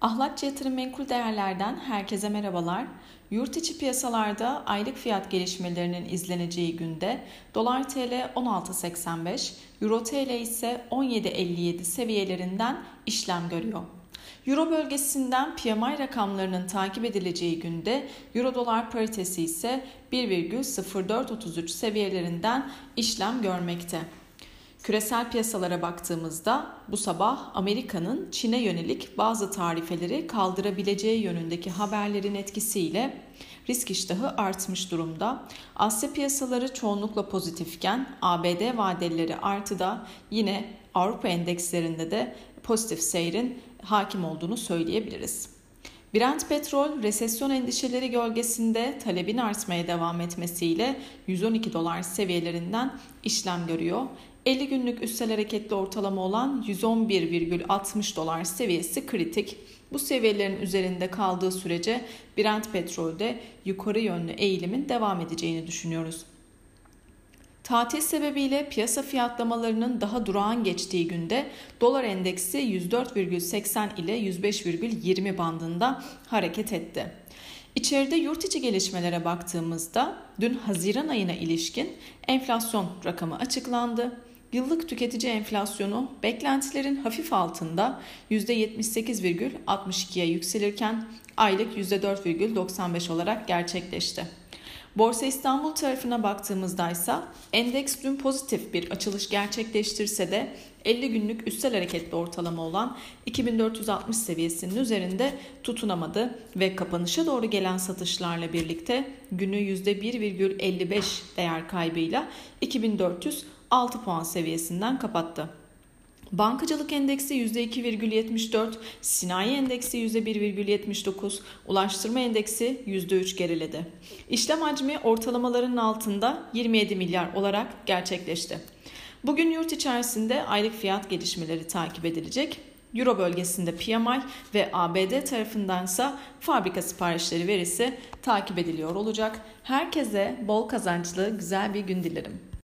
Ahlatçı Yatırım Menkul Değerler'den herkese merhabalar. Yurt içi piyasalarda aylık fiyat gelişmelerinin izleneceği günde dolar TL 16.85, euro TL ise 17.57 seviyelerinden işlem görüyor. Euro bölgesinden PMI rakamlarının takip edileceği günde euro dolar paritesi ise 1,0433 seviyelerinden işlem görmekte. Küresel piyasalara baktığımızda bu sabah Amerika'nın Çin'e yönelik bazı tarifeleri kaldırabileceği yönündeki haberlerin etkisiyle risk iştahı artmış durumda. Asya piyasaları çoğunlukla pozitifken ABD vadelileri artıda yine Avrupa endekslerinde de pozitif seyrin hakim olduğunu söyleyebiliriz. Brent petrol resesyon endişeleri gölgesinde talebin artmaya devam etmesiyle 112 dolar seviyelerinden işlem görüyor. 50 günlük üstel hareketli ortalama olan 111,60 dolar seviyesi kritik. Bu seviyelerin üzerinde kaldığı sürece Brent petrolde yukarı yönlü eğilimin devam edeceğini düşünüyoruz. Tatil sebebiyle piyasa fiyatlamalarının daha durağan geçtiği günde dolar endeksi 104,80 ile 105,20 bandında hareket etti. İçeride yurt içi gelişmelere baktığımızda dün Haziran ayına ilişkin enflasyon rakamı açıklandı. Yıllık tüketici enflasyonu beklentilerin hafif altında %78,62'ye yükselirken aylık %4,95 olarak gerçekleşti. Borsa İstanbul tarafına baktığımızda ise endeks dün pozitif bir açılış gerçekleştirse de 50 günlük üstel hareketli ortalama olan 2460 seviyesinin üzerinde tutunamadı ve kapanışa doğru gelen satışlarla birlikte günü %1,55 değer kaybıyla 2406 puan seviyesinden kapattı. Bankacılık endeksi %2,74, sinayi endeksi %1,79, ulaştırma endeksi %3 geriledi. İşlem hacmi ortalamaların altında 27 milyar olarak gerçekleşti. Bugün yurt içerisinde aylık fiyat gelişmeleri takip edilecek. Euro bölgesinde PMI ve ABD tarafındansa fabrika siparişleri verisi takip ediliyor olacak. Herkese bol kazançlı güzel bir gün dilerim.